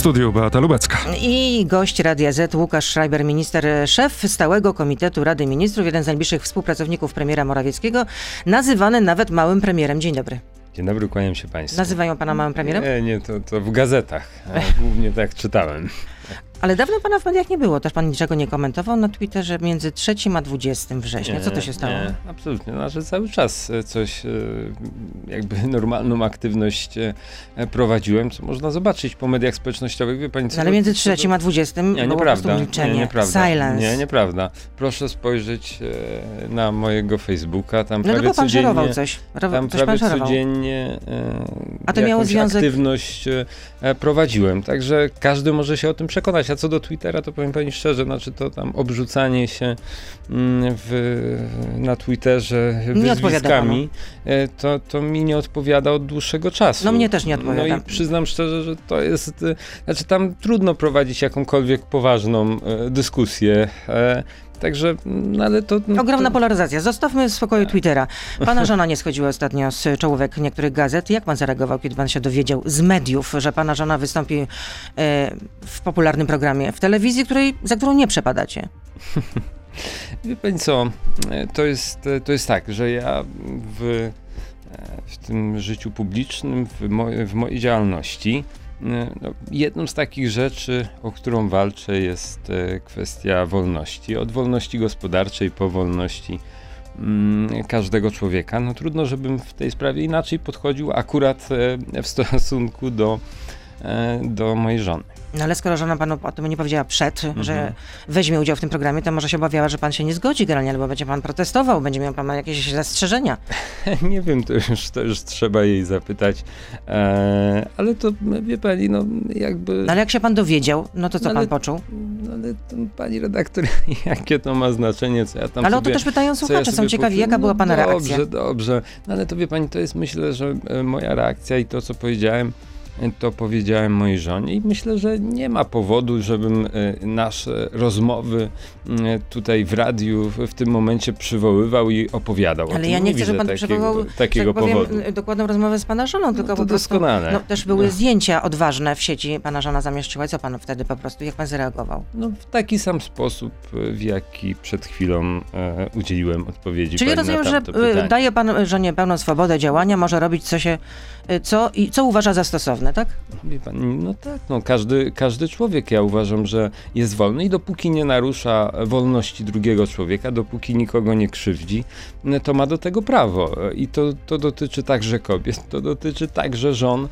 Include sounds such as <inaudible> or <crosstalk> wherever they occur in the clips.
studiu Beata Lubecka. I gość Radia Z, Łukasz Schreiber, minister, szef stałego komitetu Rady Ministrów, jeden z najbliższych współpracowników premiera Morawieckiego, nazywany nawet małym premierem. Dzień dobry. Dzień dobry, kłaniam się Państwu. Nazywają pana małym premierem? Nie, nie, to, to w gazetach. Głównie tak czytałem. Ale dawno pana w mediach nie było, też pan niczego nie komentował na Twitterze między 3 a 20 września. Co to się stało? Nie, absolutnie. Znaczy cały czas e, coś, e, jakby <laughs> normalną aktywność e, prowadziłem, co można zobaczyć po mediach społecznościowych. Wie pani, co No, ale między co to- 3 a 20 Nie, było nieprawda. milczenie, Nie, nieprawda. silence. Nie, nieprawda. Proszę spojrzeć na mojego Facebooka, tam no prawie pan żerował coś. Ro- Tam coś pan prawie żerował. codziennie A to miało związek- aktywność prowadziłem, także każdy może się o tym przekonać. A co do Twittera, to powiem pani szczerze, znaczy to tam obrzucanie się mm, w, na Twitterze wyzwiskami, e, to, to mi nie odpowiada od dłuższego czasu. No mnie też nie odpowiada. No i przyznam szczerze, że to jest, e, znaczy tam trudno prowadzić jakąkolwiek poważną e, dyskusję. Także, no ale to... no Ogromna to, polaryzacja. Zostawmy w spokoju Twittera. Pana żona nie <laughs> schodziła ostatnio z czołówek niektórych gazet. Jak pan zareagował, kiedy pan się dowiedział z mediów, że pana żona wystąpi e, w popularnym programie w telewizji, której, za którą nie przepadacie? <laughs> Wie pani co, e, to jest, e, to jest tak, że ja w, e, w tym życiu publicznym, w, mo, w mojej działalności, no, jedną z takich rzeczy, o którą walczę, jest e, kwestia wolności. Od wolności gospodarczej po wolności mm, każdego człowieka. No trudno, żebym w tej sprawie inaczej podchodził akurat e, w stosunku do, e, do mojej żony. No ale skoro żona panu o tym nie powiedziała przed, Mhm. że weźmie udział w tym programie, to może się obawiała, że pan się nie zgodzi generalnie, albo będzie pan protestował, będzie miał pan jakieś zastrzeżenia. <laughs> Nie wiem, to już, to już trzeba jej zapytać, e, ale to wie pani, no jakby... No ale jak się pan dowiedział, no to co No pan ale- poczuł? No, ale to, pani redaktor, <laughs> jakie to ma znaczenie, co ja tam Ale o to sobie, też pytają co ja słuchacze, są sobie ciekawi, jaka była pana no, reakcja. Dobrze, dobrze, no ale to wie pani, to jest myślę, że e, moja reakcja i to, co powiedziałem, e, to powiedziałem mojej żonie i myślę, że nie ma powodu, żebym e, nasze rozmowy e, tutaj w radiu w, tym momencie przywoływał i opowiadał o Ale ja nie chcę, żeby pan takiego, przywołał, takiego tak powiem, powodu. y, dokładną rozmowę z pana żoną, tylko to po prostu... doskonale. No, też były No. zdjęcia odważne w sieci, pana żona zamieszczyła. Co pan wtedy po prostu, jak pan zareagował? No, w taki sam sposób, e, w jaki przed chwilą e, udzieliłem odpowiedzi Czyli rozumiem, że pytanie. daje pan żonie pełną swobodę działania, może robić co się, co, i co uważa za stosowne, tak? Pani, no tak, no każdy, każdy człowiek ja uważam, że jest wolny i dopóki nie narusza wolności drugiego człowieka, dopóki nikogo nie krzywdzi, to ma do tego prawo. I to, to dotyczy także kobiet, to dotyczy także żon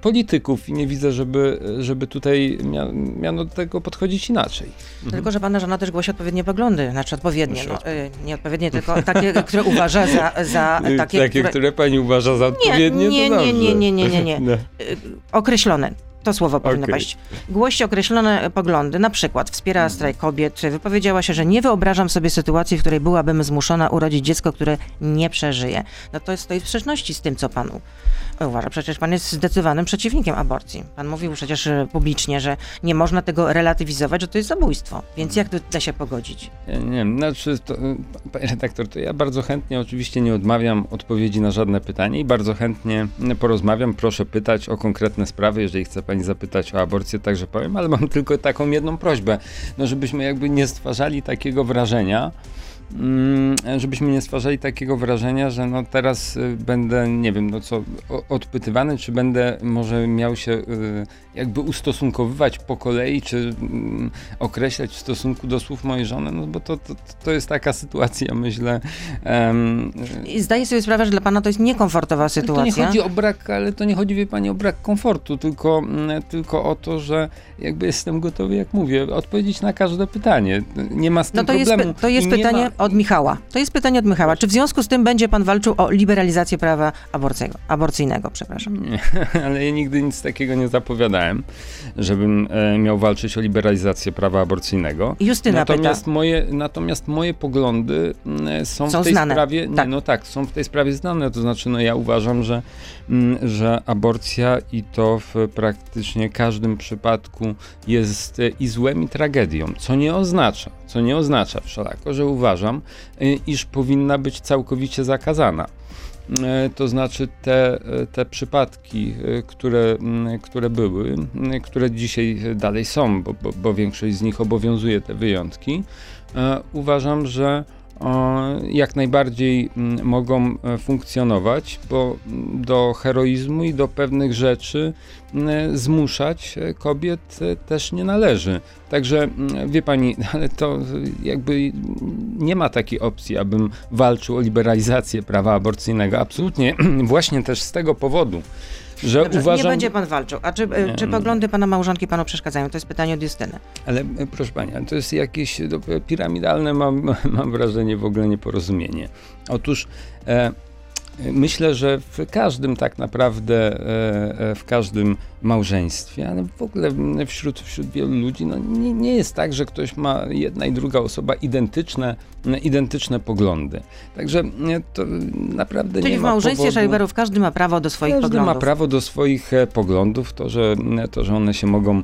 polityków i nie widzę, żeby, żeby tutaj mia, miano do tego podchodzić inaczej. Tylko, że pana żona też głosi odpowiednie poglądy, znaczy odpowiednie, no, y, nie odpowiednie, tylko takie, które uważa za, za <laughs> takie, Takie, które... które, pani uważa za odpowiednie, nie, to nie, nie, nie, nie, nie, nie. <laughs> No. y, określone. To słowo powinno Okej. paść. Głości określone poglądy, na przykład wspiera strajk kobiet, wypowiedziała się, że nie wyobrażam sobie sytuacji, w której byłabym zmuszona urodzić dziecko, które nie przeżyje. No to jest, to jest w sprzeczności z tym, co panu uważa. Przecież pan jest zdecydowanym przeciwnikiem aborcji. Pan mówił przecież e, publicznie, że nie można tego relatywizować, że to jest zabójstwo. Więc jak to da się pogodzić? Ja nie wiem, znaczy, to, y, panie redaktor, to ja bardzo chętnie oczywiście nie odmawiam odpowiedzi na żadne pytanie i bardzo chętnie porozmawiam. Proszę pytać o konkretne sprawy, jeżeli chce pani zapytać o aborcję, także powiem, ale mam <laughs> tylko taką jedną prośbę, no żebyśmy jakby nie stwarzali takiego wrażenia, mm, żebyśmy nie stwarzali takiego wrażenia, że no teraz y, będę, nie wiem, no co, odpytywany, czy będę może miał się y, jakby ustosunkowywać po kolei, czy mm, określać w stosunku do słów mojej żony, no bo to, to, to jest taka sytuacja, myślę. em, I zdaję sobie sprawę, że dla pana to jest niekomfortowa to nie sytuacja. chodzi o brak, ale to nie chodzi, wie pani, o brak komfortu, tylko, mm, tylko o to, że jakby jestem gotowy, jak mówię, odpowiedzieć na każde pytanie. Nie ma z tym No to jest, problemu. py- to jest pytanie Ma... od Michała. To jest pytanie od Michała. Czy w związku z tym będzie pan walczył o liberalizację prawa aborcyjnego, aborcyjnego, przepraszam? Nie, <laughs> ale ja nigdy nic takiego nie zapowiadałem, żebym e, miał walczyć o liberalizację prawa aborcyjnego. Justyna Natomiast pyta. moje, natomiast moje poglądy mm, są, Są w tej znane. sprawie. Nie, Tak. no tak, są w tej sprawie znane. To znaczy, no ja uważam, że, że aborcja i to w praktycznie każdym przypadku jest e, i złem, i tragedią. Co nie oznacza, co nie oznacza wszelako, że uważam, y, iż powinna być całkowicie zakazana. E, to znaczy te, e, te przypadki, e, które, m, które były, m, które dzisiaj dalej są, bo, bo, bo większość z nich obowiązuje te wyjątki, e, uważam, że e, jak najbardziej m, mogą e, funkcjonować, bo m, do heroizmu i do pewnych rzeczy m, zmuszać e, kobiet e, też nie należy. Także wie pani, <laughs> ale to jakby nie ma takiej opcji, abym walczył o liberalizację prawa aborcyjnego. Absolutnie, <clears throat> właśnie też z tego powodu, że Dobrze, uważam. Nie będzie pan walczył. A czy, e, czy poglądy pana małżonki panu przeszkadzają? To jest pytanie od Justyny. Ale e, proszę pani, to jest jakieś e, piramidalne, mam, <laughs> mam wrażenie, w ogóle nieporozumienie. Otóż e, myślę, że w każdym tak naprawdę, e, e, w każdym małżeństwie, ale w ogóle wśród, wśród wielu ludzi, no, nie, nie jest tak, że ktoś ma jedna i druga osoba identyczne, identyczne poglądy. Także e, to naprawdę Czyli nie w ma małżeństwie powodu... Szajberów każdy ma prawo do swoich Każdy poglądów. ma prawo do swoich poglądów, to że, to, że one się mogą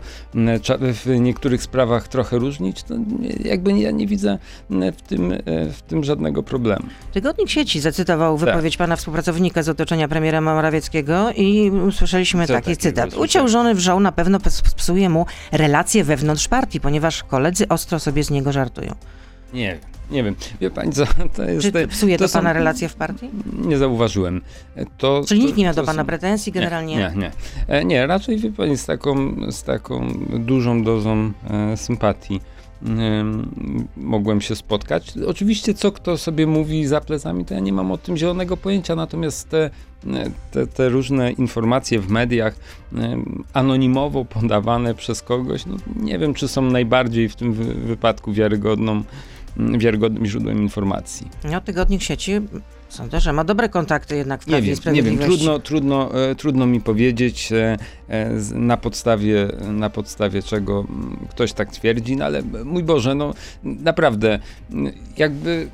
w niektórych sprawach trochę różnić, to jakby ja nie widzę w tym, w tym żadnego problemu. Tygodnik sieci zacytował Tak. wypowiedź pana współpracownika z otoczenia premiera Morawieckiego i usłyszeliśmy Co taki takiego cytat. usłyszałem? Uciął żony wrzał na pewno ps- psuje mu relacje wewnątrz partii, ponieważ koledzy ostro sobie z niego żartują. Nie wiem, nie wiem. Wie pani co, to jest... Czy psuje to, to są- pana relacje w partii? Nie zauważyłem. To, Czyli to, nikt nie to do pana są- pretensji generalnie? Nie, nie. E, Nie, raczej wie pani z taką, z taką dużą dozą e, sympatii mogłem się spotkać. Oczywiście co kto sobie mówi za plecami, to ja nie mam o tym zielonego pojęcia, natomiast te, te, te różne informacje w mediach anonimowo podawane przez kogoś, no, nie wiem czy są najbardziej w tym wy- wypadku wiarygodną, wiarygodnym źródłem informacji. No, tygodnik sieci, sądzę, że ma dobre kontakty jednak w Nie Prawie i wiem, nie wiem, trudno, trudno, e, trudno mi powiedzieć e, e, na podstawie, na podstawie czego mm, ktoś tak twierdzi, no ale mój Boże, no naprawdę jakby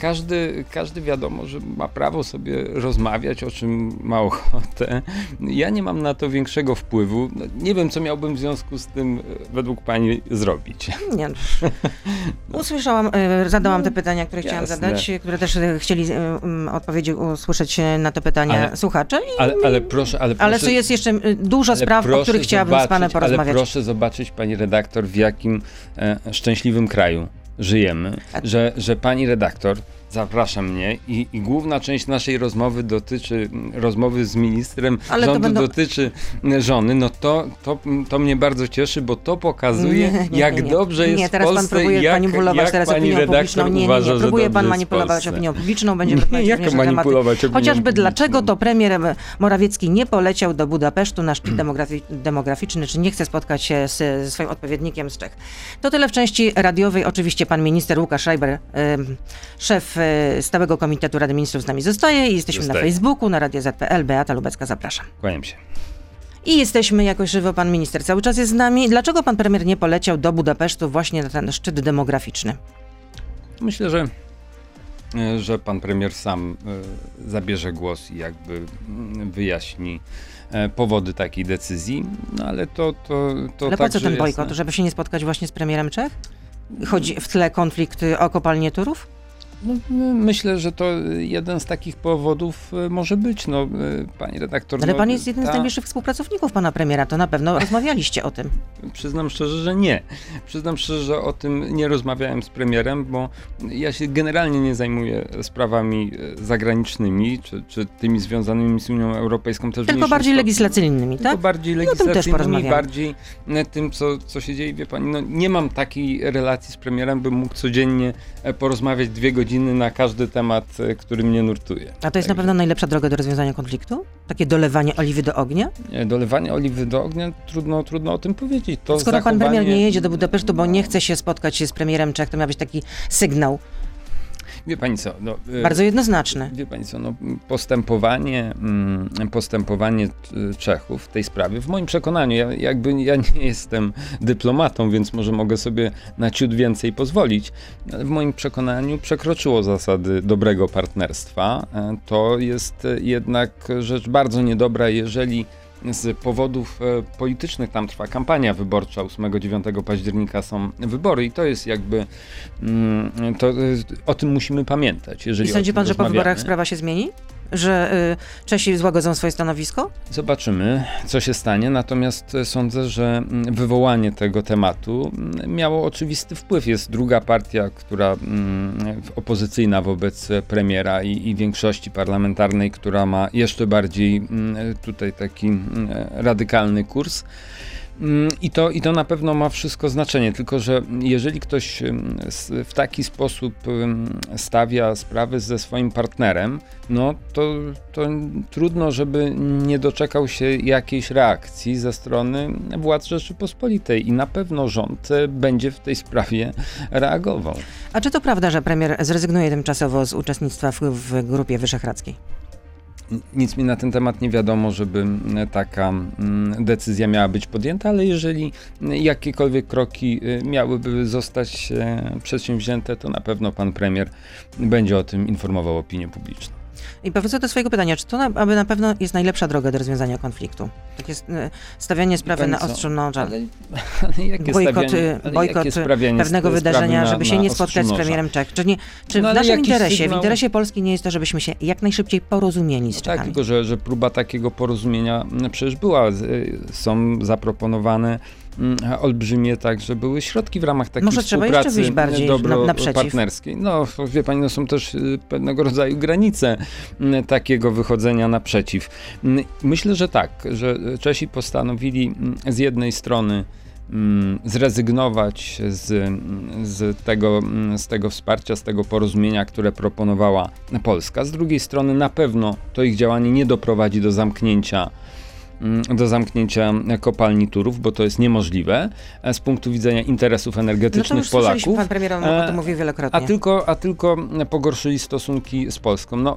każdy, każdy wiadomo, że ma prawo sobie rozmawiać, o czym ma ochotę. Ja nie mam na to większego wpływu. No, Nie wiem, co miałbym w związku z tym e, według pani zrobić. Nie. Usłyszałam, e, zadałam te pytania, które chciałam Jasne. zadać, które też e, chcieli odpowiedzi usłyszeć na te pytania Ale- słuchacze. I, Ale, ale proszę, ale proszę... ale co jest jeszcze dużo spraw, o których chciałabym z panem porozmawiać. Ale proszę zobaczyć, pani redaktor, w jakim e, szczęśliwym kraju żyjemy, że, że pani redaktor zaprasza mnie i, i główna część naszej rozmowy dotyczy rozmowy z ministrem Ale rządu będą- dotyczy żony, no to, to, to mnie bardzo cieszy, bo to pokazuje, Nie, nie, jak nie, nie. dobrze jest Nie, w teraz Polsce pan próbuje jak, manipulować jak teraz pani opinią redaktor publiczną. Nie, nie, uważa, nie. że Próbuje pan w manipulować opinią publiczną. Będziemy rozmawiać <laughs> Jak tematy. manipulować opinią Chociażby dlaczego to premier Morawiecki nie poleciał do Budapesztu na szczyt demografi- demograficzny, czy nie chce spotkać się z, ze swoim odpowiednikiem z Czech. To tyle w części radiowej. Oczywiście pan minister Łukasz Schreiber, szef Stałego Komitetu Rady Ministrów z nami zostaje i jesteśmy na Zostaje. Facebooku, na Radio ZPL. Beata Lubecka, zapraszam. Kłaniam się. I jesteśmy jakoś żywo, pan minister cały czas jest z nami. Dlaczego pan premier nie poleciał do Budapesztu właśnie na ten szczyt demograficzny? Myślę, że, e, że pan premier sam e, zabierze głos i jakby mm, wyjaśni e, powody takiej decyzji, no ale to, to, to Ale po co ten jest- bojkot? Żeby się nie spotkać właśnie z premierem Czech? Chodzi w tle konflikt y, o kopalnię Turów? No, my- myślę, że to jeden z takich powodów e, może być, no e, pani redaktor. Ale no, pan jest jednym z ta- najbliższych współpracowników pana premiera, to na pewno rozmawialiście o tym. Przyznam szczerze, że nie. Przyznam szczerze, że o tym nie rozmawiałem z premierem, bo ja się generalnie nie zajmuję sprawami e, zagranicznymi, czy, czy tymi związanymi z Unią Europejską też Tylko bardziej stopniu. legislacyjnymi, Tylko tak? bardziej o tym też legislacyjnymi, porozmawiamy. bardziej tym, co, co się dzieje. Wie pani, no, nie mam takiej relacji z premierem, bym mógł codziennie porozmawiać dwie godziny na każdy temat, e, który mnie nurtuje. A to jest na pewno najlepsza droga do rozwiązania konfliktu? Takie dolewanie oliwy do ognia? E, Dolewanie oliwy do ognia, trudno, trudno o tym powiedzieć. To Skoro pan premier zachowanie- nie jedzie do Budapesztu, bo nie chce się spotkać z premierem Czech, to miał być taki sygnał Wie pani co, no, e, bardzo jednoznaczny. Wie pani co, no, postępowanie, mm, postępowanie t- Czechów w tej sprawie, w moim przekonaniu, ja, jakby ja nie jestem dyplomatą, więc może mogę sobie na ciut więcej pozwolić, ale w moim przekonaniu przekroczyło zasady dobrego partnerstwa. E, To jest jednak rzecz bardzo niedobra, jeżeli z powodów e, politycznych, tam trwa kampania wyborcza, 8-9 października są wybory i to jest jakby, mm, to, e, o tym musimy pamiętać. Jeżeli I sądzi pan, że po wyborach sprawa się zmieni? Że y, Czesi złagodzą swoje stanowisko? Zobaczymy, co się stanie, natomiast e, sądzę, że mm, wywołanie tego tematu mm, miało oczywisty wpływ. Jest druga partia, która mm, opozycyjna wobec premiera i, i większości parlamentarnej, która ma jeszcze bardziej tutaj taki radykalny kurs. Mm, I to, I to na pewno ma wszystko znaczenie, tylko że jeżeli ktoś s- w taki sposób ym, stawia sprawy ze swoim partnerem, no to, to trudno, żeby nie doczekał się jakiejś reakcji ze strony władz Rzeczypospolitej i na pewno rząd e, będzie w tej sprawie reagował. A czy to prawda, że premier zrezygnuje tymczasowo z uczestnictwa w, w grupie wyszehradzkiej? Nic mi na ten temat nie wiadomo, żeby mm, taka mm, decyzja miała być podjęta, ale jeżeli mm, jakiekolwiek kroki y, miałyby zostać e, przedsięwzięte, to na pewno pan premier będzie o tym informował opinię publiczną. I powrócę do swojego pytania, czy to na, aby na pewno jest najlepsza droga do rozwiązania konfliktu? Tak jest stawianie sprawy na ostrzu noża. Ale, <laughs> ale jakie Bojkot, stawianie, ale bojkot jakie pewnego wydarzenia, na- żeby się nie spotkać z premierem Czech. Czy, nie, czy No, w naszym interesie, w sygnał- interesie Polski nie jest to, żebyśmy się jak najszybciej porozumieli z Tak, Czechami? tylko że, że próba takiego porozumienia przecież była. Y, Są zaproponowane olbrzymie także były środki w ramach takiej Może trzeba jeszcze współpracy wyjść bardziej dobro na- naprzeciw. partnerskiej. No, wie pani, no są też y, pewnego rodzaju granice mm, takiego wychodzenia naprzeciw. Mm, Myślę, że tak, że Czesi postanowili mm, z jednej strony mm, zrezygnować z, mm, z, tego, mm, z tego wsparcia, z tego porozumienia, które proponowała Polska. Z drugiej strony na pewno to ich działanie nie doprowadzi do zamknięcia mm, do zamknięcia kopalni Turów, bo to jest niemożliwe e, z punktu widzenia interesów no to energetycznych już słyszeliśmy, Polaków. pan premier o E, tym wielokrotnie. A tylko, a tylko pogorszyli stosunki z Polską. No,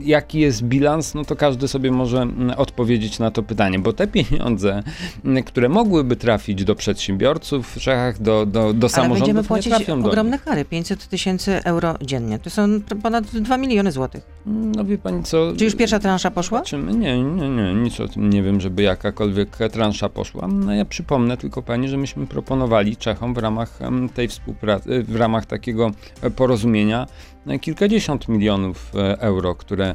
jaki jest bilans, no to każdy sobie może mm, odpowiedzieć na to pytanie, bo te pieniądze, mm, które mogłyby trafić do przedsiębiorców w Czechach, do, do, do Ale będziemy samorządów, nie płacić trafią ogromne kary, 500 tysięcy euro dziennie. To są ponad 2 miliony złotych. No wie pani co... Czy już pierwsza transza poszła? Zobaczymy. Nie, nie, nie, nic o tym nie wiem, żeby jakakolwiek transza poszła. No ja przypomnę tylko pani, że myśmy proponowali Czechom w ramach tej współpracy, w ramach takiego e, porozumienia e, kilkadziesiąt milionów e, euro, które,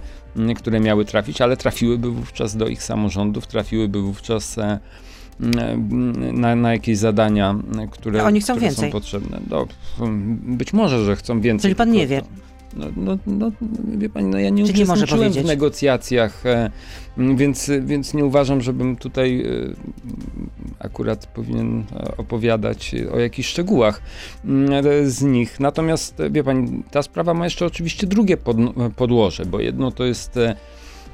które miały trafić, ale trafiłyby wówczas do ich samorządów, trafiłyby wówczas e, na, na jakieś zadania, które, oni chcą które więcej. są potrzebne. No, być może, że chcą więcej. Czyli pan nie wie. No, no, no, wie pani, no ja nie Czy nie uczestniczyłem w powiedzieć? negocjacjach, e, więc, więc nie uważam, żebym tutaj e, akurat powinien e, opowiadać o jakichś szczegółach m, e, z nich. Natomiast wie pani, ta sprawa ma jeszcze oczywiście drugie podn- podłoże, bo jedno to jest e,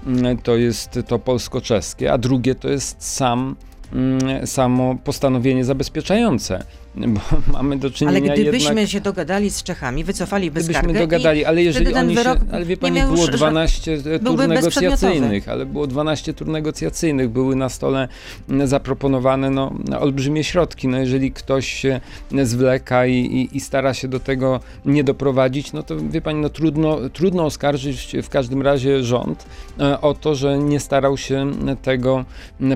m, to jest to polsko-czeskie, a drugie to jest sam mm, samo postanowienie zabezpieczające, bo <laughs> mamy do Ale czynienia gdybyśmy jednak... się dogadali z Czechami, wycofaliby Gdybyśmy skargę dogadali, ale jeżeli oni wyrok się, ale wie pani, było już ża- 12 tur negocjacyjnych, ale było 12 tur negocjacyjnych, były na stole m, zaproponowane no, olbrzymie środki, no jeżeli ktoś się zwleka i, i, i stara się do tego nie doprowadzić, no to wie pani, no trudno, trudno oskarżyć w każdym razie rząd e, o to, że nie starał się tego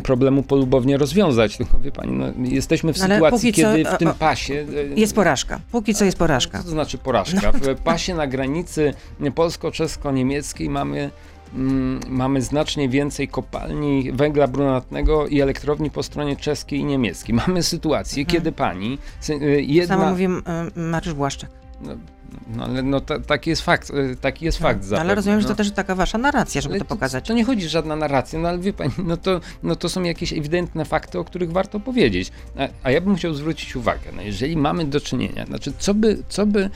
problemu polubownie rozwiązać, tylko wie pani, no, jesteśmy w Ale sytuacji, kiedy w o, tym o, pasie e, Jest porażka. Póki co jest porażka. co to znaczy porażka? W pasie na granicy polsko-czesko-niemieckiej mamy, mm, mamy znacznie więcej kopalni węgla brunatnego i elektrowni po stronie czeskiej i niemieckiej. Mamy sytuację, kiedy pani y, jedna... Samo mówił Mariusz Błaszczak. No, no ale no, ta, taki jest fakt, y, taki jest fakt ale zapewne, rozumiem, że no. to też taka wasza narracja, żeby Ale to pokazać. To nie chodzi o żadna narracja, no ale wie pani, no to, no to są jakieś ewidentne fakty, o których warto powiedzieć. A, a ja bym chciał zwrócić uwagę, no jeżeli mamy do czynienia, znaczy co by, co by, e,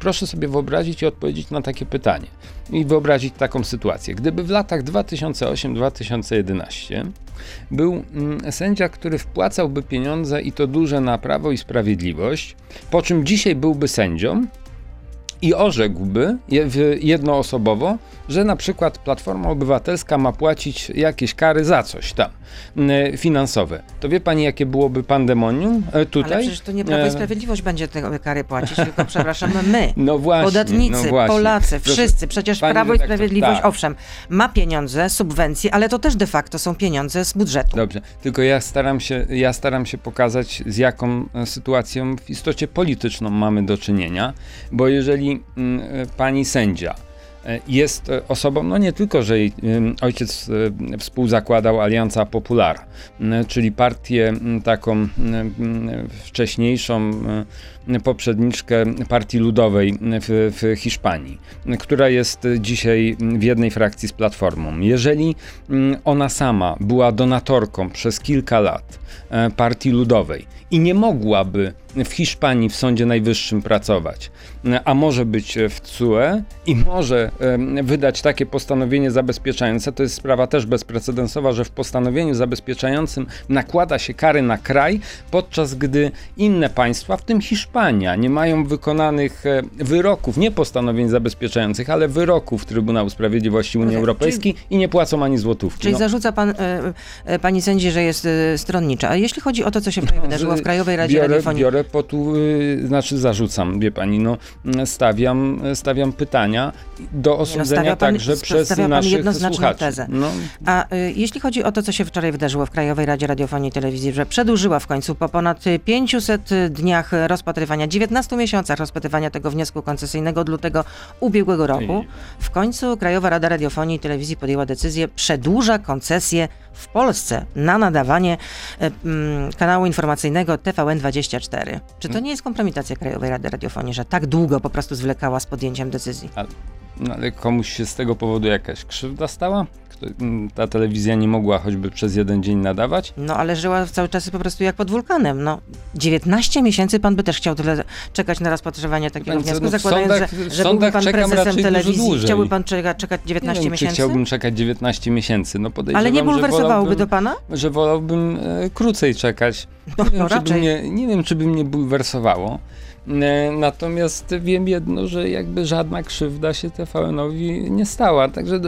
proszę sobie wyobrazić i odpowiedzieć na takie pytanie i wyobrazić taką sytuację. Gdyby w latach 2008-2011 był mm, sędzia, który wpłacałby pieniądze i to duże na Prawo i Sprawiedliwość, po czym dzisiaj byłby sędzią, i orzekłby jednoosobowo, że na przykład Platforma Obywatelska ma płacić jakieś kary za coś tam e, finansowe. To wie pani, jakie byłoby pandemonium e, tutaj? Ale przecież to nie Prawo i E, Sprawiedliwość będzie te kary płacić, tylko przepraszam, my. <laughs> No właśnie, Podatnicy, no właśnie. Polacy, wszyscy. Przecież pani Prawo i Sprawiedliwość, tak. owszem, ma pieniądze, subwencje, ale to też de facto są pieniądze z budżetu. Dobrze, tylko ja staram się, ja staram się pokazać, z jaką sytuacją w istocie polityczną mamy do czynienia, bo jeżeli mm, pani sędzia jest e, osobą, no nie tylko, że jej ojciec e, współzakładał Alianza Popular, czyli partię taką wcześniejszą e, poprzedniczkę Partii Ludowej w, w Hiszpanii, która jest dzisiaj w jednej frakcji z Platformą. Jeżeli ona sama była donatorką przez kilka lat e, Partii Ludowej i nie mogłaby w Hiszpanii w Sądzie Najwyższym pracować, a może być w CUE i może wydać takie postanowienie zabezpieczające, to jest sprawa też bezprecedensowa, że w postanowieniu zabezpieczającym nakłada się kary na kraj, podczas gdy inne państwa, w tym Hiszpania, nie mają wykonanych e, wyroków, nie postanowień zabezpieczających, ale wyroków Trybunału Sprawiedliwości Unii Europejskiej i nie płacą ani złotówki. Czyli No. zarzuca pan, e, e, pani sędzi, że jest stronnicza. A jeśli chodzi o to, co się wczoraj wydarzyło w Krajowej Radzie biorę, Radiofonii, biorę po tu, y, znaczy zarzucam, wie pani, no stawiam, stawiam pytania do osądzenia stawia pan- także przez stawia pan naszych jednoznaczną słuchaczy. tezę. No, A y, jeśli chodzi o to, co się wczoraj wydarzyło w Krajowej Radzie Radiofonii i Telewizji, że przedłużyła w końcu po ponad y, 500 dniach rozpatrywania, 19 miesiącach rozpatrywania tego wniosku koncesyjnego od lutego ubiegłego roku, w końcu Krajowa Rada Radiofonii i Telewizji podjęła decyzję, przedłuża koncesję w Polsce na nadawanie y, mm, kanału informacyjnego TVN24. Czy to nie jest kompromitacja Krajowej Rady Radiofonii, że tak długo po prostu zwlekała z podjęciem decyzji? No ale komuś się z tego powodu jakaś krzywda stała? Kto, m, ta telewizja nie mogła choćby przez jeden dzień nadawać? No ale żyła cały czas po prostu jak pod wulkanem. No, 19 miesięcy pan by też chciał tyle czekać na rozpatrywanie takiego Pani co, wniosku, no zakładając, sądach- że, że byłby pan prezesem telewizji. Chciałby pan czeka, czekać Nie 19 wiem, czy miesięcy? chciałbym czekać 19 miesięcy. No podejrzewam, Ale nie bulwersowałoby to pana? że wolałbym e, krócej czekać. No, nie, wiem, no czy by raczej. mnie, nie wiem, czy by mnie bulwersowało. E, Natomiast wiem jedno, że jakby żadna krzywda się TVN-owi nie stała. Także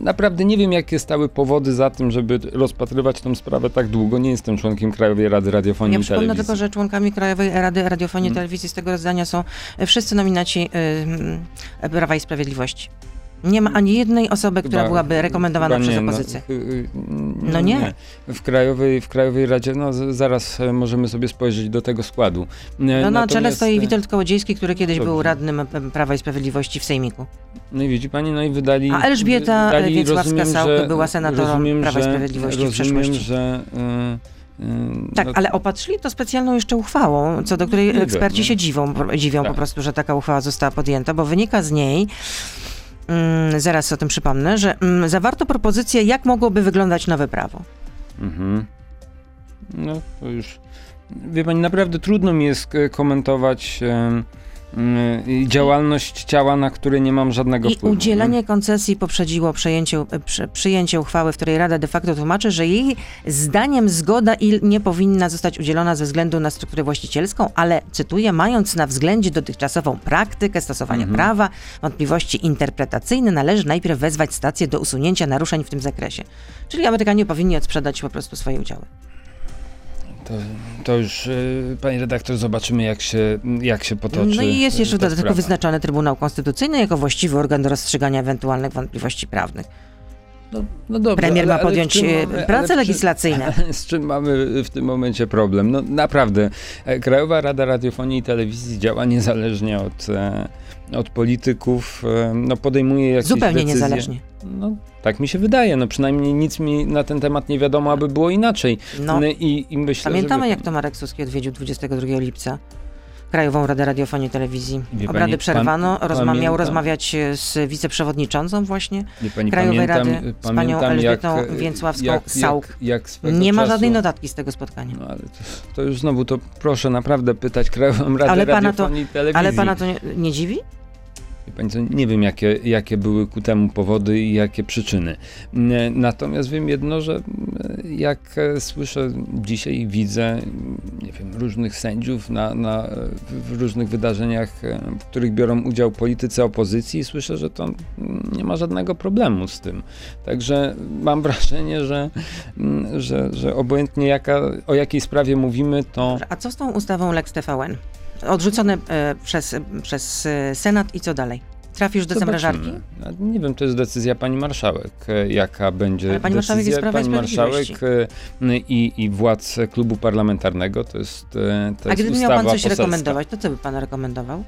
naprawdę nie wiem, jakie stały powody za tym, żeby rozpatrywać tę sprawę tak długo. Nie jestem członkiem Krajowej Rady Radiofonii Ja i przypomnę Telewizji. tylko, że członkami Krajowej Rady Radiofonii i Hmm. Telewizji z tego rozdania są e, wszyscy nominaci y, y, Prawa i Sprawiedliwości. Nie ma ani jednej osoby, która Chyba- byłaby rekomendowana przez nie, no, opozycję. y, y, No nie. W Krajowej, w Krajowej Radzie, no zaraz e, możemy sobie spojrzeć do tego składu. E, No na czele natomiast, stoi e, Witold Kołodziejski, który kiedyś Dobrze. był radnym Prawa i Sprawiedliwości w Sejmiku. No i widzi pani, no i wydali... A Elżbieta wydali, Więcławska-Sauchy była senatorem rozumiem, Prawa i Sprawiedliwości w rozumiem, przeszłości. że... Tak, no, ale opatrzyli to specjalną jeszcze uchwałą, co do której Nie eksperci no. się dziwią, dziwią po Tak. prostu, że taka uchwała została podjęta, bo wynika z niej, zaraz o tym przypomnę, że mm, zawarto propozycję, jak mogłoby wyglądać nowe prawo. Mhm. No to już... Wie pani, naprawdę trudno mi jest e, komentować działalność ciała, na które nie mam żadnego I wpływu. udzielenie koncesji poprzedziło przejęcie, e, przy, przyjęcie uchwały, w której Rada de facto tłumaczy, że jej zdaniem zgoda nie powinna zostać udzielona ze względu na strukturę właścicielską, ale, cytuję, mając na względzie dotychczasową praktykę stosowania Mhm. prawa, wątpliwości interpretacyjne, należy najpierw wezwać stację do usunięcia naruszeń w tym zakresie. Czyli Amerykanie powinni odsprzedać po prostu swoje udziały. To, to już, y, panie redaktor, zobaczymy, jak się, jak się potoczy. No i jest jeszcze ta dodatkowo sprawa. wyznaczony Trybunał Konstytucyjny jako właściwy organ do rozstrzygania ewentualnych wątpliwości prawnych. No, no dobrze, Premier ale- ma ale w podjąć e, mamy- prace ale czym- legislacyjne. <laughs> Z czym mamy w tym momencie problem? No naprawdę, e, Krajowa Rada Radiofonii i Telewizji działa niezależnie od, e, od polityków, no podejmuje jakieś Zupełnie decyzje. niezależnie. No, tak mi się wydaje, no przynajmniej nic mi na ten temat nie wiadomo, aby było inaczej. No, I, i myślę, pamiętamy że... jak to Marek Suski odwiedził 22 lipca Krajową Radę Radiofonii i Telewizji. Wie Obrady pani, przerwano, pan- rozma- miał rozmawiać e, z wiceprzewodniczącą właśnie. Nie, pani, Krajowej pamiętam, Rady z panią Elżbietą e, Więcławską jak, swego Nie ma czasu, żadnej notatki z tego spotkania. No ale to, to już znowu, to proszę naprawdę pytać Krajową Radę Ale pana to- Radiofonii i Telewizji. Ale pana to nie, nie dziwi? Nie wiem, jakie, jakie były ku temu powody i jakie przyczyny. N- Natomiast wiem jedno, że mm, jak e, słyszę dzisiaj, widzę, nie wiem, różnych sędziów na, na, w różnych wydarzeniach, e, w których biorą udział politycy opozycji, słyszę, że to nie ma żadnego problemu z tym. Także mam <laughs> wrażenie, że, że, że obojętnie jaka, o jakiej sprawie mówimy, to... A co z tą ustawą Lex TVN? Odrzucone e, przez, przez Senat i co dalej? Trafisz do Zobaczymy. zamrażarki? Nie wiem, to jest decyzja pani marszałek, e, jaka będzie Ale pani marszałek jest decyzja. Prawa i pani marszałek e, i, i władz klubu parlamentarnego, to jest, to A jest gdyby miał pan coś poselska. rekomendować, to co by pan rekomendował?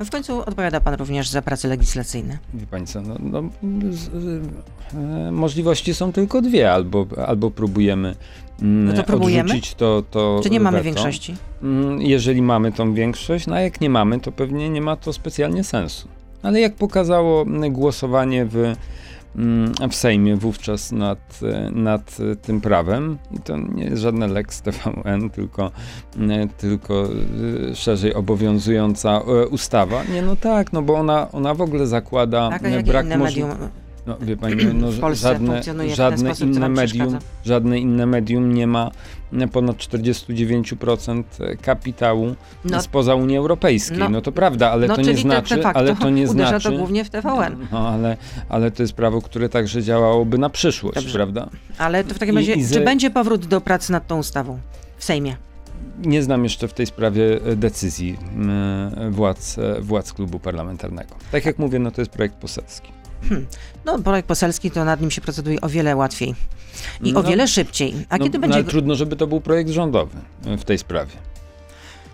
No w końcu odpowiada pan również za prace legislacyjne. Wie pani co, no, no, z, e, możliwości są tylko dwie, albo, albo próbujemy mm, No to próbujemy? odrzucić to, to Czy nie mamy weto. większości? Mm, Jeżeli mamy tą większość, no a jak nie mamy, to pewnie nie ma to specjalnie sensu. Ale jak pokazało głosowanie w, w Sejmie wówczas nad, e, nad e, tym prawem, i to nie jest żadne Lex TVN, tylko, mm, tylko e, szerzej obowiązująca e, ustawa. Nie, no tak, no bo ona, ona w ogóle zakłada Tak, mm, brak możliwości. No, wie pani, no, żadne, żadne sposób, inne medium, żadne inne medium nie ma e, ponad 49% kapitału No, spoza Unii Europejskiej. No, no, to prawda, ale no to nie znaczy, de facto ale to nie uderza znaczy. to głównie w TVN. No, ale, ale to jest prawo, które także działałoby na przyszłość, Dobrze. prawda? Ale to w takim razie, i ze- czy będzie powrót do pracy nad tą ustawą w Sejmie? Nie znam jeszcze w tej sprawie e, decyzji e, władz, e, władz klubu parlamentarnego. Tak jak mówię, no to jest projekt poselski. No, projekt poselski to nad nim się proceduje o wiele łatwiej i No, o wiele szybciej. A no, kiedy no, będzie. ale trudno, żeby to był projekt rządowy e, w tej sprawie.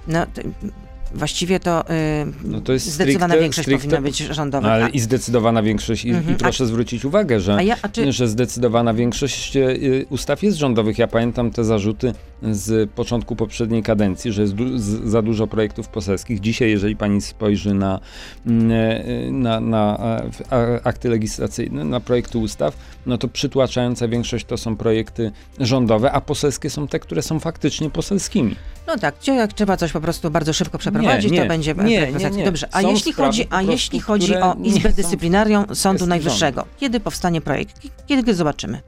No, właściwie to, y, No to jest zdecydowana stricte- większość stricte- powinna być rządowa. Ale A- i zdecydowana większość, i, Mhm, i a- proszę zwrócić uwagę, że A ja, a czy, że zdecydowana większość e, ustaw jest rządowych. Ja pamiętam te zarzuty z początku poprzedniej kadencji, że jest du- za dużo projektów poselskich. Dzisiaj, jeżeli pani spojrzy na, mm, e, na, na e, a- akty legislacyjne, na projekty ustaw, no to przytłaczająca większość to są projekty rządowe, a poselskie są te, które są faktycznie poselskimi. no tak, jak trzeba coś po prostu bardzo szybko przeprowadzić, Nie, to będzie nie, nie, nie. Dobrze, a Są jeśli chodzi, a jeśli chodzi które o Izbę Dyscyplinarią Sądu Najwyższego, kiedy powstanie projekt? Kiedy go zobaczymy?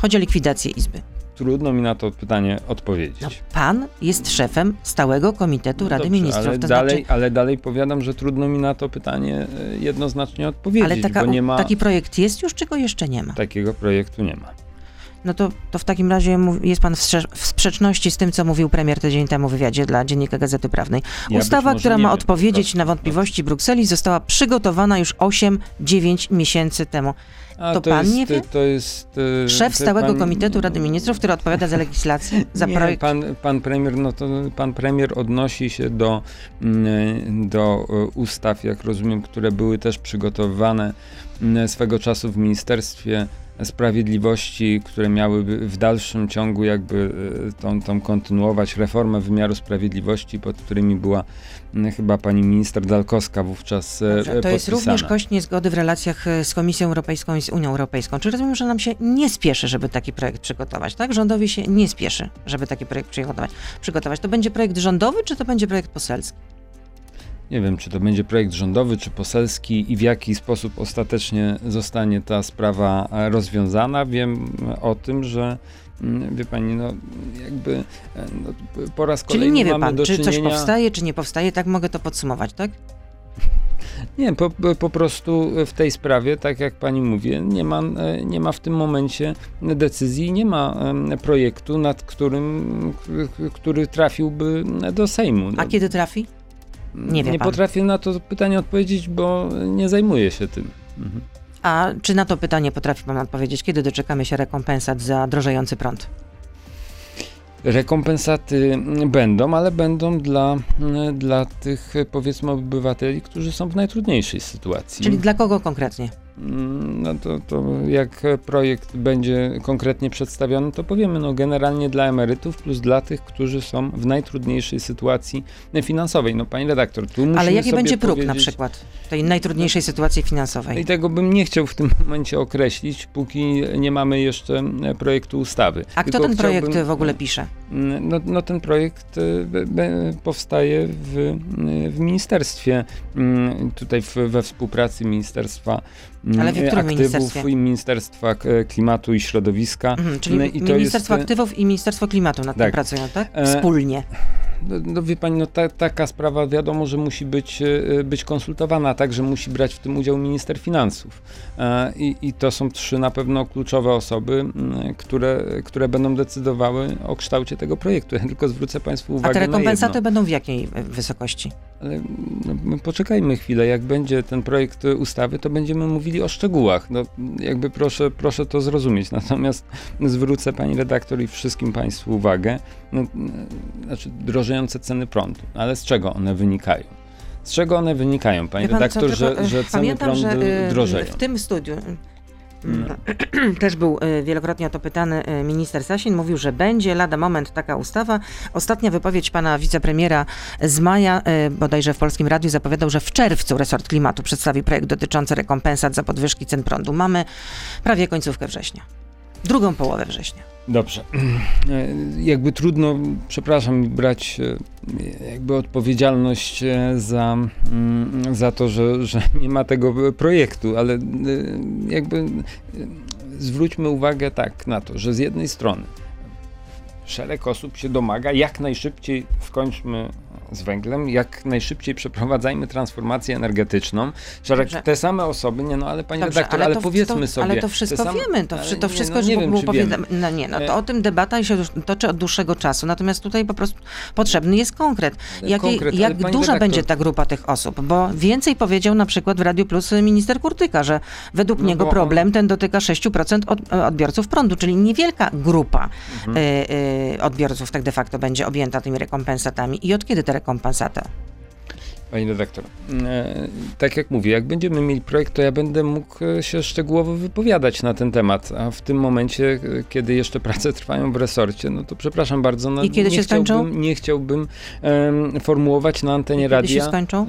Chodzi o likwidację Izby. Trudno mi na to pytanie odpowiedzieć. No, pan jest szefem Stałego Komitetu Rady Dobrze, Ministrów. Ale to dalej, znaczy, ale dalej powiadam, że trudno mi na to pytanie e, jednoznacznie odpowiedzieć, ale taka, bo nie ma taki projekt jest już, czy go jeszcze nie ma? takiego projektu nie ma. No to, to w takim razie jest pan w, sprzeczności z tym, co mówił premier tydzień temu w wywiadzie dla Dziennika Gazety Prawnej. Ja Ustawa, która ma odpowiedzieć na wątpliwości Brukseli, została przygotowana już 8-9 miesięcy temu. A To pan jest, nie wie? To jest e, Szef Stałego pan- Komitetu Rady Ministrów, który odpowiada za legislację, za nie, projekt. Pan, pan premier, no to pan premier odnosi się do, mm, do e, ustaw, jak rozumiem, które były też przygotowywane mm, swego czasu w Ministerstwie Sprawiedliwości, które miałyby w dalszym ciągu jakby e, tą, tą kontynuować reformę wymiaru sprawiedliwości, pod którymi była chyba pani minister Dalkowska wówczas e, Dobrze, to jest również kość niezgody w relacjach e, z Komisją Europejską i z Unią Europejską. Czy rozumiem, że nam się nie spieszy, żeby taki projekt przygotować, tak? Rządowi się nie spieszy, żeby taki projekt przygotować. przygotować. To będzie projekt rządowy, czy to będzie projekt poselski? Nie wiem, czy to będzie projekt rządowy, czy poselski i w jaki sposób ostatecznie zostanie ta sprawa e, rozwiązana. Wiem o tym, że mm, wie pani, no jakby e, no, po raz kolejny Czyli nie wie pan, czy coś czynienia... powstaje, czy nie powstaje, tak mogę to podsumować, tak? <laughs> Nie, po, po prostu w tej sprawie, tak jak pani mówi, nie ma, e, nie ma w tym momencie decyzji, nie ma projektu, nad którym, który trafiłby do Sejmu. A kiedy trafi? nie wie nie potrafię na to pytanie odpowiedzieć, bo nie zajmuję się tym. Mhm. A czy na to pytanie potrafi pan odpowiedzieć, kiedy doczekamy się rekompensat za drożejący prąd? Rekompensaty będą, ale będą dla, dla tych powiedzmy obywateli, którzy są w najtrudniejszej sytuacji. Czyli dla kogo konkretnie? Mm, No to, to jak projekt będzie konkretnie przedstawiony, to powiemy, no generalnie dla emerytów plus dla tych, którzy są w najtrudniejszej sytuacji finansowej. No pani redaktor, tu musimy Ale jaki będzie próg na przykład tej najtrudniejszej sytuacji finansowej? I tego bym nie chciał w tym <laughs> momencie określić, póki nie mamy jeszcze projektu ustawy. A kto Tylko ten projekt chciałbym- w ogóle pisze? No, no ten projekt y, powstaje w, y, w ministerstwie, mm, tutaj w, we współpracy Ministerstwa mm, Ale w którym Aktywów ministerstwie? i Ministerstwa K- Klimatu i Środowiska. Mhm, czyli No i to Ministerstwo jest- Aktywów i Ministerstwo Klimatu nad tym Tak. pracują, tak? E, Wspólnie. No, no wie pani, no ta, taka sprawa wiadomo, że musi być, e, być konsultowana, a także musi brać w tym udział minister finansów. E, I, I to są trzy na pewno kluczowe osoby, które, które będą decydowały o kształcie tego projektu. Ja tylko zwrócę państwu A uwagę te na jedno. rekompensaty będą w jakiej e, wysokości? Ale no, my poczekajmy chwilę, jak będzie ten projekt e, ustawy, to będziemy mówili o szczegółach. No, jakby proszę, proszę to zrozumieć. <laughs> Natomiast zwrócę pani redaktor i wszystkim państwu uwagę, no, znaczy drożejące ceny prądu. Ale z czego one wynikają? Z czego one wynikają, pani Wie pan co, redaktor, że, e, że ceny pamiętam, prądu że, e, drożeją? W tym studiu No. <clears throat> też był e, wielokrotnie o to pytany e, minister Sasin. Mówił, że będzie lada moment taka ustawa. Ostatnia wypowiedź pana wicepremiera z maja, e, bodajże w Polskim Radiu, zapowiadał, że w czerwcu resort klimatu przedstawi projekt dotyczący rekompensat za podwyżki cen prądu. Mamy prawie końcówkę września. Drugą połowę września. Dobrze. E, Jakby trudno, przepraszam, brać e, jakby odpowiedzialność e, za, mm, za to, że, że nie ma tego projektu, ale jakby zwróćmy uwagę tak na to, że z jednej strony szereg osób się domaga, jak najszybciej skończmy z węglem, jak najszybciej przeprowadzajmy transformację energetyczną. Szereg, Dobrze. te same osoby, nie no ale pani Dobrze, redaktor, ale, to, powiedzmy to, sobie. Ale to wszystko same- wiemy, to, ale to nie, wszystko no, już nie było, wiem, było czy powiedziane. wiemy. No nie, no to E- o tym debata się toczy od dłuższego czasu, natomiast tutaj po prostu potrzebny jest konkret. Jakiej, Konkret, ale jak duża redaktor- będzie ta grupa tych osób? Bo więcej powiedział na przykład w Radiu Plus minister Kurtyka, że według No niego bo on- problem ten dotyka 6% od, odbiorców prądu, czyli niewielka grupa Mhm. y, y, odbiorców tak de facto będzie objęta tymi rekompensatami. I od kiedy te rekompensaty? Pani redaktor, e, tak jak mówię, jak będziemy mieli projekt, to ja będę mógł e, się szczegółowo wypowiadać na ten temat, a w tym momencie, e, kiedy jeszcze prace <laughs> trwają w resorcie, no to przepraszam bardzo, no, I kiedy nie się skończą? chciałbym, nie chciałbym em, formułować na antenie Kiedy się radia. skończą?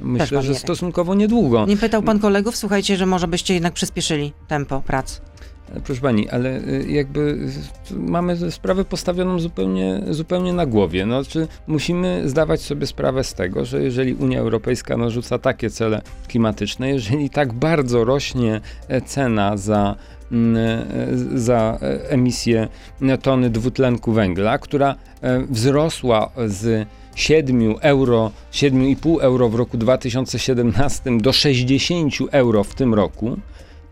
Myślę, że stosunkowo niedługo. Nie pytał pan kolegów? Słuchajcie, że może byście jednak przyspieszyli tempo prac. Proszę pani, ale y, jakby y, mamy sprawę postawioną zupełnie, zupełnie na głowie. No, czy musimy zdawać sobie sprawę z tego, że jeżeli Unia Europejska narzuca takie cele klimatyczne, jeżeli tak bardzo rośnie e, cena za mm, e, za e, emisję tony dwutlenku węgla, która wzrosła z 7 euro, 7,5 euro w roku 2017 do 60 euro w tym roku,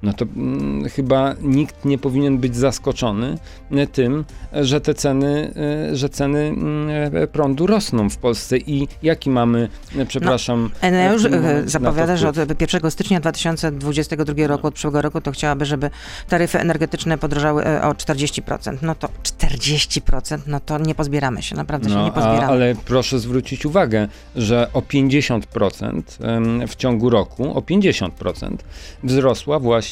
no to mm, chyba nikt nie powinien być zaskoczony e, tym, że te ceny, e, że ceny mm, e, prądu rosną w Polsce i jaki mamy, przepraszam, Enea już zapowiada, że od 1 stycznia 2022 roku, od przyszłego roku, to chciałaby, żeby taryfy energetyczne podrożały o 40%. No to 40%, no to nie pozbieramy się, naprawdę się nie No, a, pozbieramy. ale proszę zwrócić uwagę, że o 50% em, w ciągu roku, o 50% wzrosła właśnie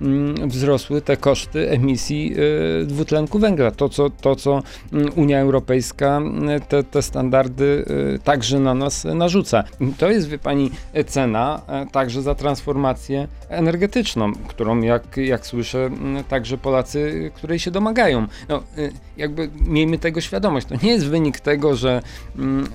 mm, wzrosły te koszty emisji y, dwutlenku węgla. To, co, to, co mm, Unia Europejska y, te, te standardy y, także na nas narzuca. To jest, wie pani, cena e, także za transformację energetyczną, którą, jak, jak słyszę, mm, także Polacy, której się domagają. No, jakby miejmy tego świadomość. To nie jest wynik tego, że mm,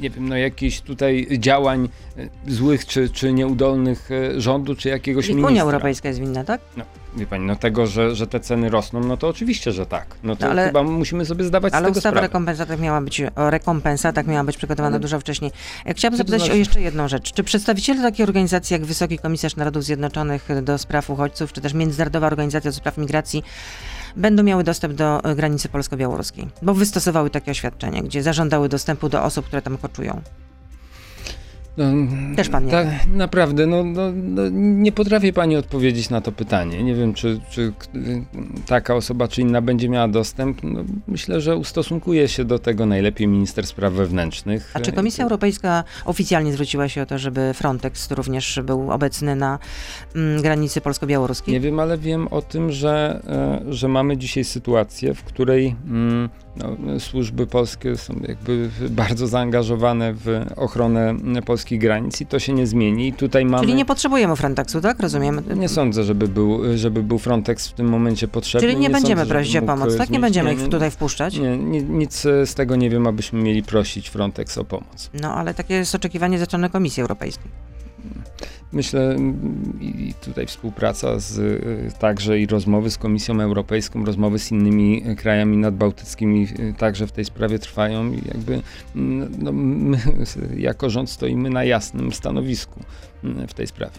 nie wiem, no jakichś tutaj działań y, złych czy, czy nieudolnych y, rządu, czy jakiegoś Czyli ministra. Unia Europejska jest winna, tak? No, wie pani, no tego, że, że te ceny rosną, no to oczywiście, że tak. No to No, ale- chyba musimy sobie zdawać z Ale tego ustawa o sprawę. rekompensatach miała być, o rekompensatach miała być przygotowana Ale- dużo wcześniej. Ja Chciałabym zapytać o znaczy? jeszcze jedną rzecz. Czy przedstawiciele takiej organizacji jak Wysoki Komisarz Narodów Zjednoczonych do spraw uchodźców, czy też Międzynarodowa Organizacja do spraw migracji będą miały dostęp do e, granicy polsko-białoruskiej? Bo wystosowały takie oświadczenie, gdzie zażądały dostępu do osób, które tam koczują. No, Też pan nie tak, naprawdę, no, no, no, nie potrafię pani odpowiedzieć na to pytanie. Nie wiem, czy, czy taka osoba, czy inna będzie miała dostęp. No, myślę, że ustosunkuje się do tego najlepiej minister spraw wewnętrznych. A czy Komisja Europejska oficjalnie zwróciła się o to, żeby Frontex również był obecny na mm, granicy polsko-białoruskiej? Nie wiem, ale wiem o tym, że, e, że mamy dzisiaj sytuację, w której mm, no, służby polskie są jakby bardzo zaangażowane w ochronę polskich granic i to się nie zmieni. I tutaj mamy... Czyli nie potrzebujemy Frontexu, tak? Rozumiem. Nie sądzę, żeby był, żeby był Frontex w tym momencie potrzebny. Czyli nie, nie będziemy sądzę, prosić o pomoc, tak? Nie będziemy ich tutaj wpuszczać. Nie, nie, nic z tego nie wiem, abyśmy mieli prosić Frontex o pomoc. No, ale takie jest oczekiwanie ze strony Komisji Europejskiej. Myślę mm, i tutaj współpraca z, y, także i rozmowy z Komisją Europejską, rozmowy z innymi y, krajami nadbałtyckimi y, także w tej sprawie trwają i jakby mm, no, my <laughs> jako rząd stoimy na jasnym stanowisku mm, w tej sprawie.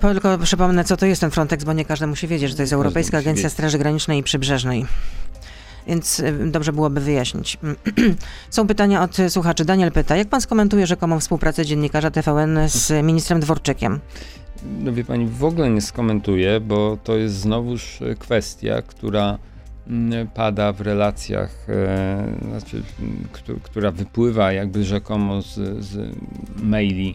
Tylko przypomnę, co to jest ten Frontex, bo nie każdy musi wiedzieć, że to jest Europejska Agencja wiedzieć. Straży Granicznej i Przybrzeżnej. Więc y, dobrze byłoby wyjaśnić. <clears throat> Są pytania od y, słuchaczy. Daniel pyta, jak pan skomentuje rzekomą współpracę dziennikarza TVN z ministrem Dworczykiem? No wie pani, w ogóle nie skomentuję, bo to jest znowuż e, kwestia, która mm, pada w relacjach, e, znaczy, która wypływa jakby rzekomo z, z maili,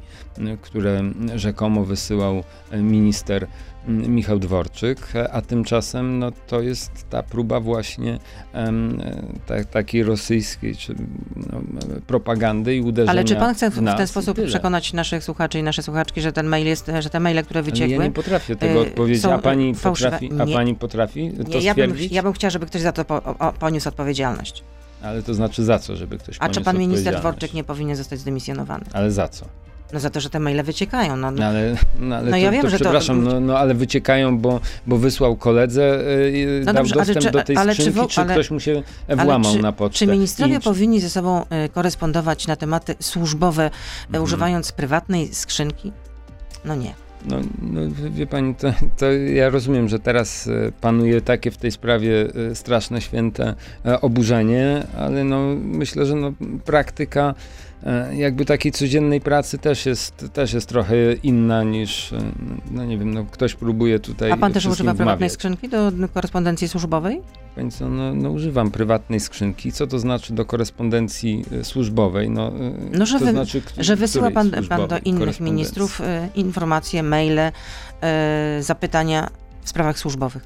które rzekomo wysyłał minister Michał Dworczyk, a tymczasem no, to jest ta próba właśnie e, ta, takiej rosyjskiej czy, no, propagandy i uderzenia Ale czy pan chce w, w ten sposób przekonać naszych słuchaczy i nasze słuchaczki, że ten mail jest, że te maile, które Ale wyciekły... ja nie potrafię tego y, odpowiedzieć. A pani, fałszywe. potrafi, a Nie. pani potrafi to Nie, ja, bym, ja bym chciała, żeby ktoś za to po, o, poniósł odpowiedzialność. Ale to znaczy za co, żeby ktoś A czy pan minister? Dworczyk nie powinien zostać zdymisjonowany? Ale za co? No za to, że te maile wyciekają. No, No ale, no, ale No to, ja wiem, to że to- przepraszam, no, no ale wyciekają, bo, bo wysłał koledze, yy, No dobrze, dostęp czy- do tej ale czy skrzynki, czy, ale- ktoś mu się włamał czy- na pocztę. Czy ministrowie I- powinni ze sobą y, korespondować na tematy służbowe, Mhm. używając prywatnej skrzynki? No nie. No, no wie- pani, to, to ja rozumiem, że teraz e, panuje takie w tej sprawie e, straszne, święte e, oburzenie, ale no myślę, że no praktyka jakby takiej codziennej pracy też jest, też jest trochę inna niż, no nie wiem, no ktoś próbuje tutaj A pan też używa prywatnej wmawiać. skrzynki do korespondencji służbowej? Pani co, no, no używam prywatnej skrzynki. Co to znaczy do korespondencji służbowej? No, No, że to wy- znaczy, Że wysyła pan, pan do innych ministrów informacje, maile, y, zapytania w sprawach służbowych.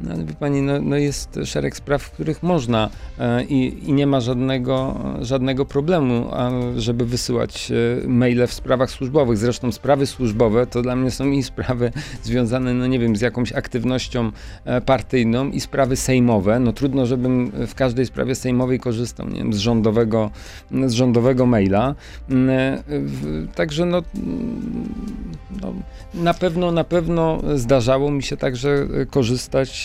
No wie pani, no, no jest szereg spraw, w których można e, i, i nie ma żadnego, żadnego problemu, a, żeby wysyłać e, maile w sprawach służbowych. Zresztą sprawy służbowe to dla mnie są i sprawy związane, no nie wiem, z jakąś aktywnością e, partyjną i sprawy sejmowe. No trudno, żebym w każdej sprawie sejmowej korzystał, nie wiem, z rządowego, z rządowego maila. Mm, Także no, no, na pewno, na pewno zdarzało mi się także e,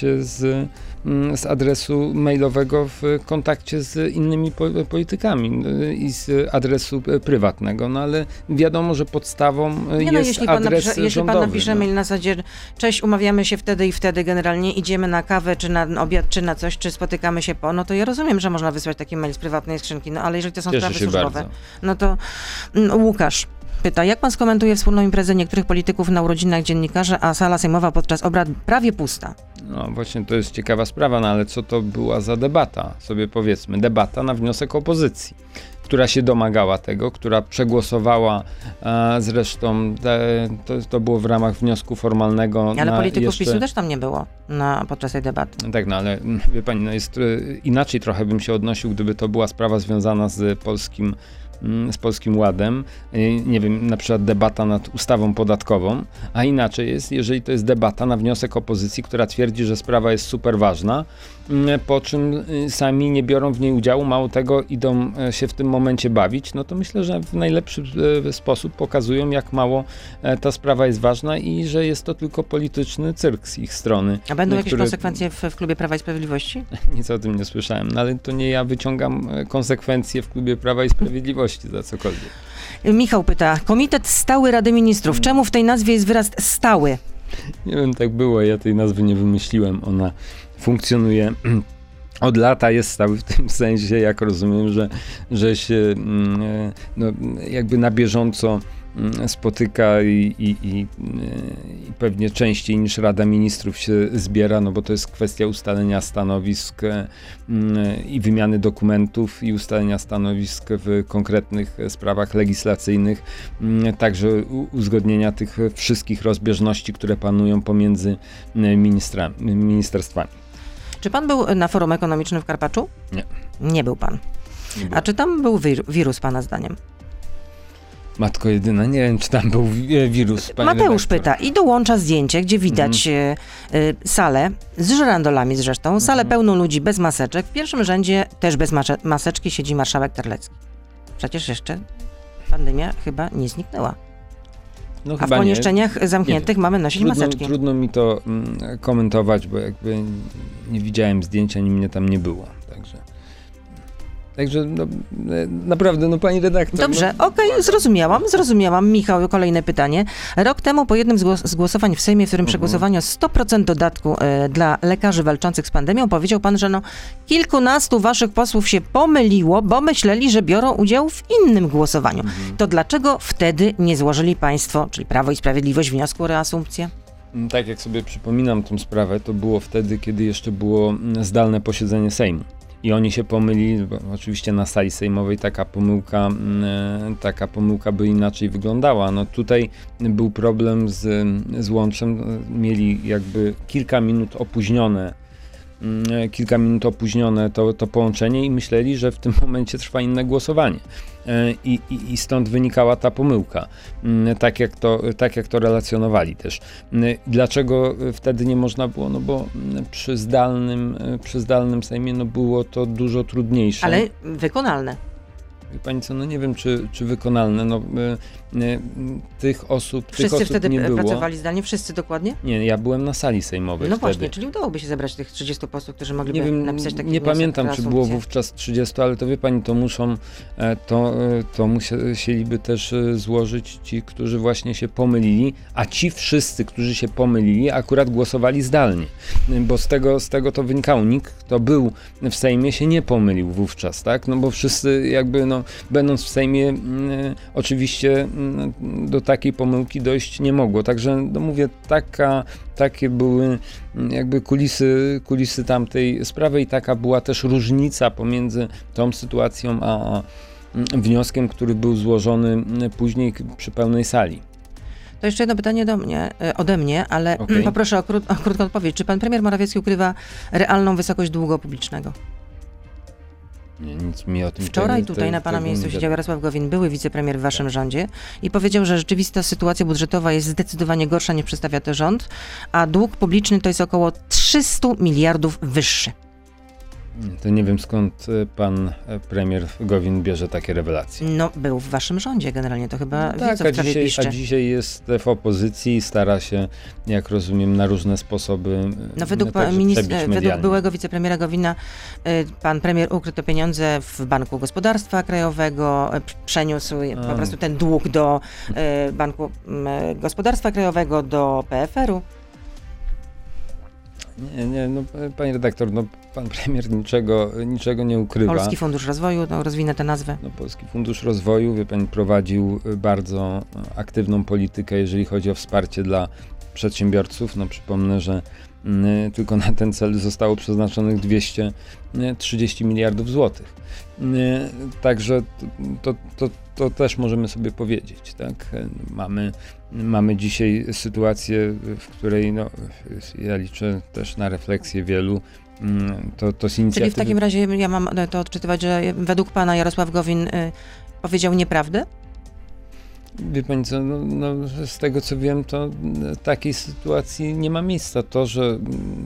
korzystać z, mm, z adresu mailowego w kontakcie z innymi po, politykami e, i z adresu e, prywatnego, no ale wiadomo, że podstawą e, Nie no, jest jeśli pan, adres napisze, jeśli rządowy. pan napisze no. mail na zasadzie cześć, umawiamy się wtedy i wtedy generalnie, idziemy na kawę, czy na obiad, czy na coś, czy spotykamy się po, no to ja rozumiem, że można wysłać taki mail z prywatnej skrzynki, no ale jeżeli to są Cieszę sprawy służbowe, bardzo. no to mm, Łukasz pyta, jak pan skomentuje wspólną imprezę niektórych polityków na urodzinach dziennikarzy, a sala sejmowa podczas obrad prawie pusta? No właśnie to jest ciekawa sprawa, no ale co to była za debata? Sobie powiedzmy, debata na wniosek opozycji, która się domagała tego, która przegłosowała e, zresztą, te, to, to było w ramach wniosku formalnego. Ale polityków jeszcze, PiSu też tam nie było na, podczas tej debaty. Tak, no ale mm, wie pani, no jest y, inaczej trochę bym się odnosił, gdyby to była sprawa związana z polskim z Polskim Ładem, y, nie wiem, na przykład debata nad ustawą podatkową, a inaczej jest, jeżeli to jest debata na wniosek opozycji, która twierdzi, że sprawa jest super ważna, mm, po czym y, sami nie biorą w niej udziału, mało tego idą e, się w tym momencie bawić, no to myślę, że w najlepszy e, sposób pokazują, jak mało e, ta sprawa jest ważna i że jest to tylko polityczny cyrk z ich strony. A będą No, jakieś konsekwencje w, w klubie Prawa i Sprawiedliwości? <laughs> nic o tym nie słyszałem, no ale to nie ja wyciągam konsekwencje w klubie Prawa i Sprawiedliwości za cokolwiek. Michał pyta, Komitet Stały Rady Ministrów, czemu w tej nazwie jest wyraz stały? Nie wiem, tak było, ja tej nazwy nie wymyśliłem, ona funkcjonuje <clears throat> od lata, jest stały w tym <laughs> sensie, jak rozumiem, że, że się mm, e, no, jakby na bieżąco spotyka i, i, i, e, i pewnie częściej niż Rada Ministrów się zbiera, no bo to jest kwestia ustalenia stanowisk e, mm, i wymiany dokumentów i ustalenia stanowisk w konkretnych sprawach legislacyjnych, mm, także uzgodnienia tych wszystkich rozbieżności, które panują pomiędzy e, ministra, ministerstwami. Czy pan był na forum ekonomicznym w Karpaczu? Nie. Nie był pan. A czy tam był wir- wirus, pana zdaniem? Matko jedyna, nie wiem, czy tam był e, wirus. Mateusz pyta i dołącza zdjęcie, gdzie widać e, salę z żyrandolami zresztą, salę Mhm. pełną ludzi bez maseczek. W pierwszym rzędzie też bez maseczki siedzi marszałek Terlecki. Przecież jeszcze pandemia chyba nie zniknęła. No, A w chyba nie. pomieszczeniach zamkniętych mamy nosić Trudno, maseczki. trudno mi to mm, komentować, bo jakby nie widziałem zdjęcia, ani mnie tam nie było. Także, no, e, naprawdę, no pani redaktor. Dobrze, no, okej, zrozumiałam, zrozumiałam. Michał, kolejne pytanie. Rok temu po jednym z, głos- z głosowań w Sejmie, w którym Mhm. przegłosowano 100% dodatku e, dla lekarzy walczących z pandemią, powiedział pan, że no, kilkunastu waszych posłów się pomyliło, bo myśleli, że biorą udział w innym głosowaniu. Mhm. To dlaczego wtedy nie złożyli państwo, czyli Prawo i Sprawiedliwość, wniosku o reasumpcję? Mm, Tak jak sobie przypominam tą sprawę, to było wtedy, kiedy jeszcze było mm, zdalne posiedzenie Sejmu. I oni się pomylili, oczywiście na sali sejmowej taka pomyłka, mm, e, taka pomyłka by inaczej wyglądała. No tutaj był problem z, z łączem, mieli jakby kilka minut opóźnione, kilka minut opóźnione to, to połączenie i myśleli, że w tym <laughs> momencie trwa inne głosowanie. E, I, i, I stąd wynikała ta pomyłka, Mm, tak jak to, tak jak to relacjonowali też. Mm, Dlaczego wtedy nie można było? No bo mm, przy zdalnym, e, przy zdalnym Sejmie no było to dużo trudniejsze. Ale wykonalne. Pani co, no nie wiem czy, czy wykonalne. No, e, e, tych osób, tych Wszyscy osób wtedy nie było. pracowali zdalnie, wszyscy dokładnie? Nie, ja byłem na sali sejmowej No wtedy. właśnie, czyli udałoby się zebrać tych 30 posłów, którzy mogliby Nie wiem, napisać taki nie pamiętam, czy było wówczas 30, ale to wie pani, to muszą, e, to, e, to musieliby też e, złożyć ci, którzy właśnie się pomylili, a ci wszyscy, którzy się pomylili, akurat głosowali zdalnie, bo z tego, z tego to wynikało. Nikt, kto był w Sejmie, się nie pomylił wówczas, tak? No bo wszyscy jakby, no, będąc w Sejmie, mm, oczywiście mm, do takiej pomyłki dojść nie mogło. Także, no mówię, taka, takie były mm, jakby kulisy, kulisy tamtej sprawy i taka była też różnica pomiędzy tą sytuacją a wnioskiem, który był złożony później przy pełnej sali. To jeszcze jedno pytanie do mnie, e, ode mnie, ale Okej. poproszę o, krót, o krótką odpowiedź. Czy pan premier Morawiecki ukrywa realną wysokość długu publicznego? Nie, nic mi o tym Wczoraj tego- tutaj te- na pana miejscu nie siedział Jarosław Gowin, były wicepremier w waszym rządzie i powiedział, że rzeczywista sytuacja budżetowa jest zdecydowanie gorsza niż przedstawia to rząd, a dług publiczny to jest około 300 miliardów wyższy. To nie wiem skąd e, pan e, premier Gowin bierze takie rewelacje. No, był w waszym rządzie generalnie, to chyba wie, tak, a dzisiaj, piszczy. a dzisiaj jest w opozycji i stara się, jak rozumiem, na różne sposoby e, No według, pa- także minis- przebić według byłego wicepremiera Gowina y, pan premier ukrył te pieniądze w Banku Gospodarstwa Krajowego, y, przeniósł y, po A. prostu ten dług do y, Banku mm, Gospodarstwa Krajowego, do PFR-u. Nie, nie, no panie redaktor, no pan premier niczego, niczego nie ukrywa. Polski Fundusz Rozwoju, no, rozwinę tę nazwę. No, Polski Fundusz Rozwoju, wie pani, prowadził y, bardzo y, aktywną politykę, jeżeli chodzi o wsparcie dla przedsiębiorców. No przypomnę, że y, tylko na ten cel zostało przeznaczonych 230 miliardów złotych. Także to, to, to, też możemy sobie powiedzieć, tak? Mamy, mamy dzisiaj sytuację, w której no, ja liczę też na refleksję wielu, mm, to, to z inicjatywy... Czyli w takim razie ja mam e, to odczytywać, że według pana Jarosław Gowin y, powiedział nieprawdę? Wie pani co, no, no, z tego co wiem, to mm, takiej sytuacji nie ma miejsca. To, że,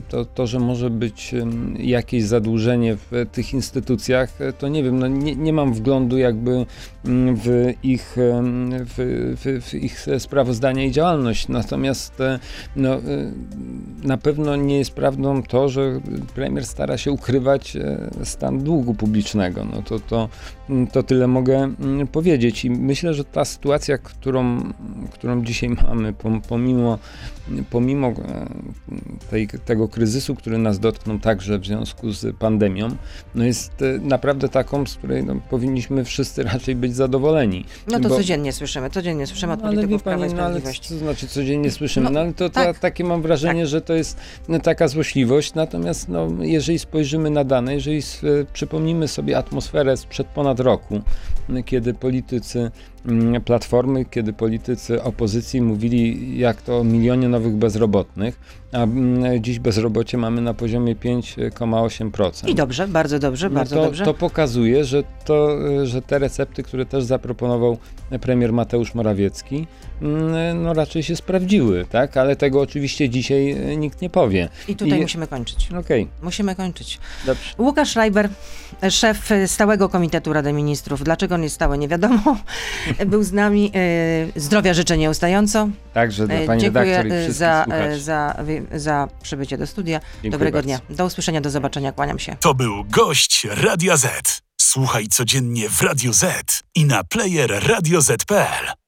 to, to, że może być jakieś zadłużenie w e, tych instytucjach, e, to nie wiem, no, nie, nie mam wglądu jakby w ich, w, w, w ich sprawozdania i działalność. Natomiast e, no, e, na pewno nie jest prawdą to, że premier stara się ukrywać e, stan długu publicznego. No to, to, to tyle mogę powiedzieć. I myślę, że ta sytuacja, którą, którą dzisiaj mamy, pom- pomimo, pomimo e, tej, tego kryzysu, który nas dotknął także w związku z pandemią, no jest e, naprawdę taką, z której no, powinniśmy wszyscy raczej być zadowoleni. No to Bo- codziennie słyszymy, codziennie słyszymy od ale wie polityków Prawa i no co znaczy codziennie słyszymy? No, No, ale to, tak. takie mam wrażenie, że to jest no, taka złośliwość. Natomiast no, jeżeli spojrzymy na dane, jeżeli e, przypomnimy sobie atmosferę sprzed ponad roku, kiedy politycy Platformy, kiedy politycy opozycji mówili jak to o milionie nowych bezrobotnych, a mm, dziś bezrobocie mamy na poziomie 5,8%. I dobrze, bardzo dobrze, No bardzo to, dobrze. to pokazuje, że, to, że te recepty, które też zaproponował premier Mateusz Morawiecki, mm, no raczej się sprawdziły, tak? Ale tego oczywiście dzisiaj e, nikt nie powie. I tutaj i- musimy kończyć. Okej, Musimy kończyć. dobrze. Łukasz Schreiber, szef Stałego Komitetu Rady Ministrów. Dlaczego on jest stały, nie wiadomo. Był z nami. E, Zdrowia życzę nieustająco. Także dla E, pani Dziękuję e, za, za, za przybycie do studia. Dziękuję Dobrego bardzo. dnia. Do usłyszenia, do zobaczenia. Kłaniam się. To był gość Radia Z. Słuchaj codziennie w Radio Z i na player radioz.pl.